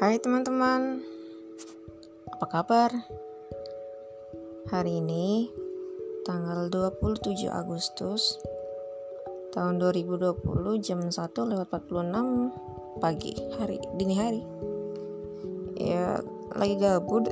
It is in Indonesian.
Hai teman-teman, apa kabar? Hari ini tanggal 27 Agustus tahun 2020 jam 1 lewat 46 pagi hari dini hari. Ya lagi gabut.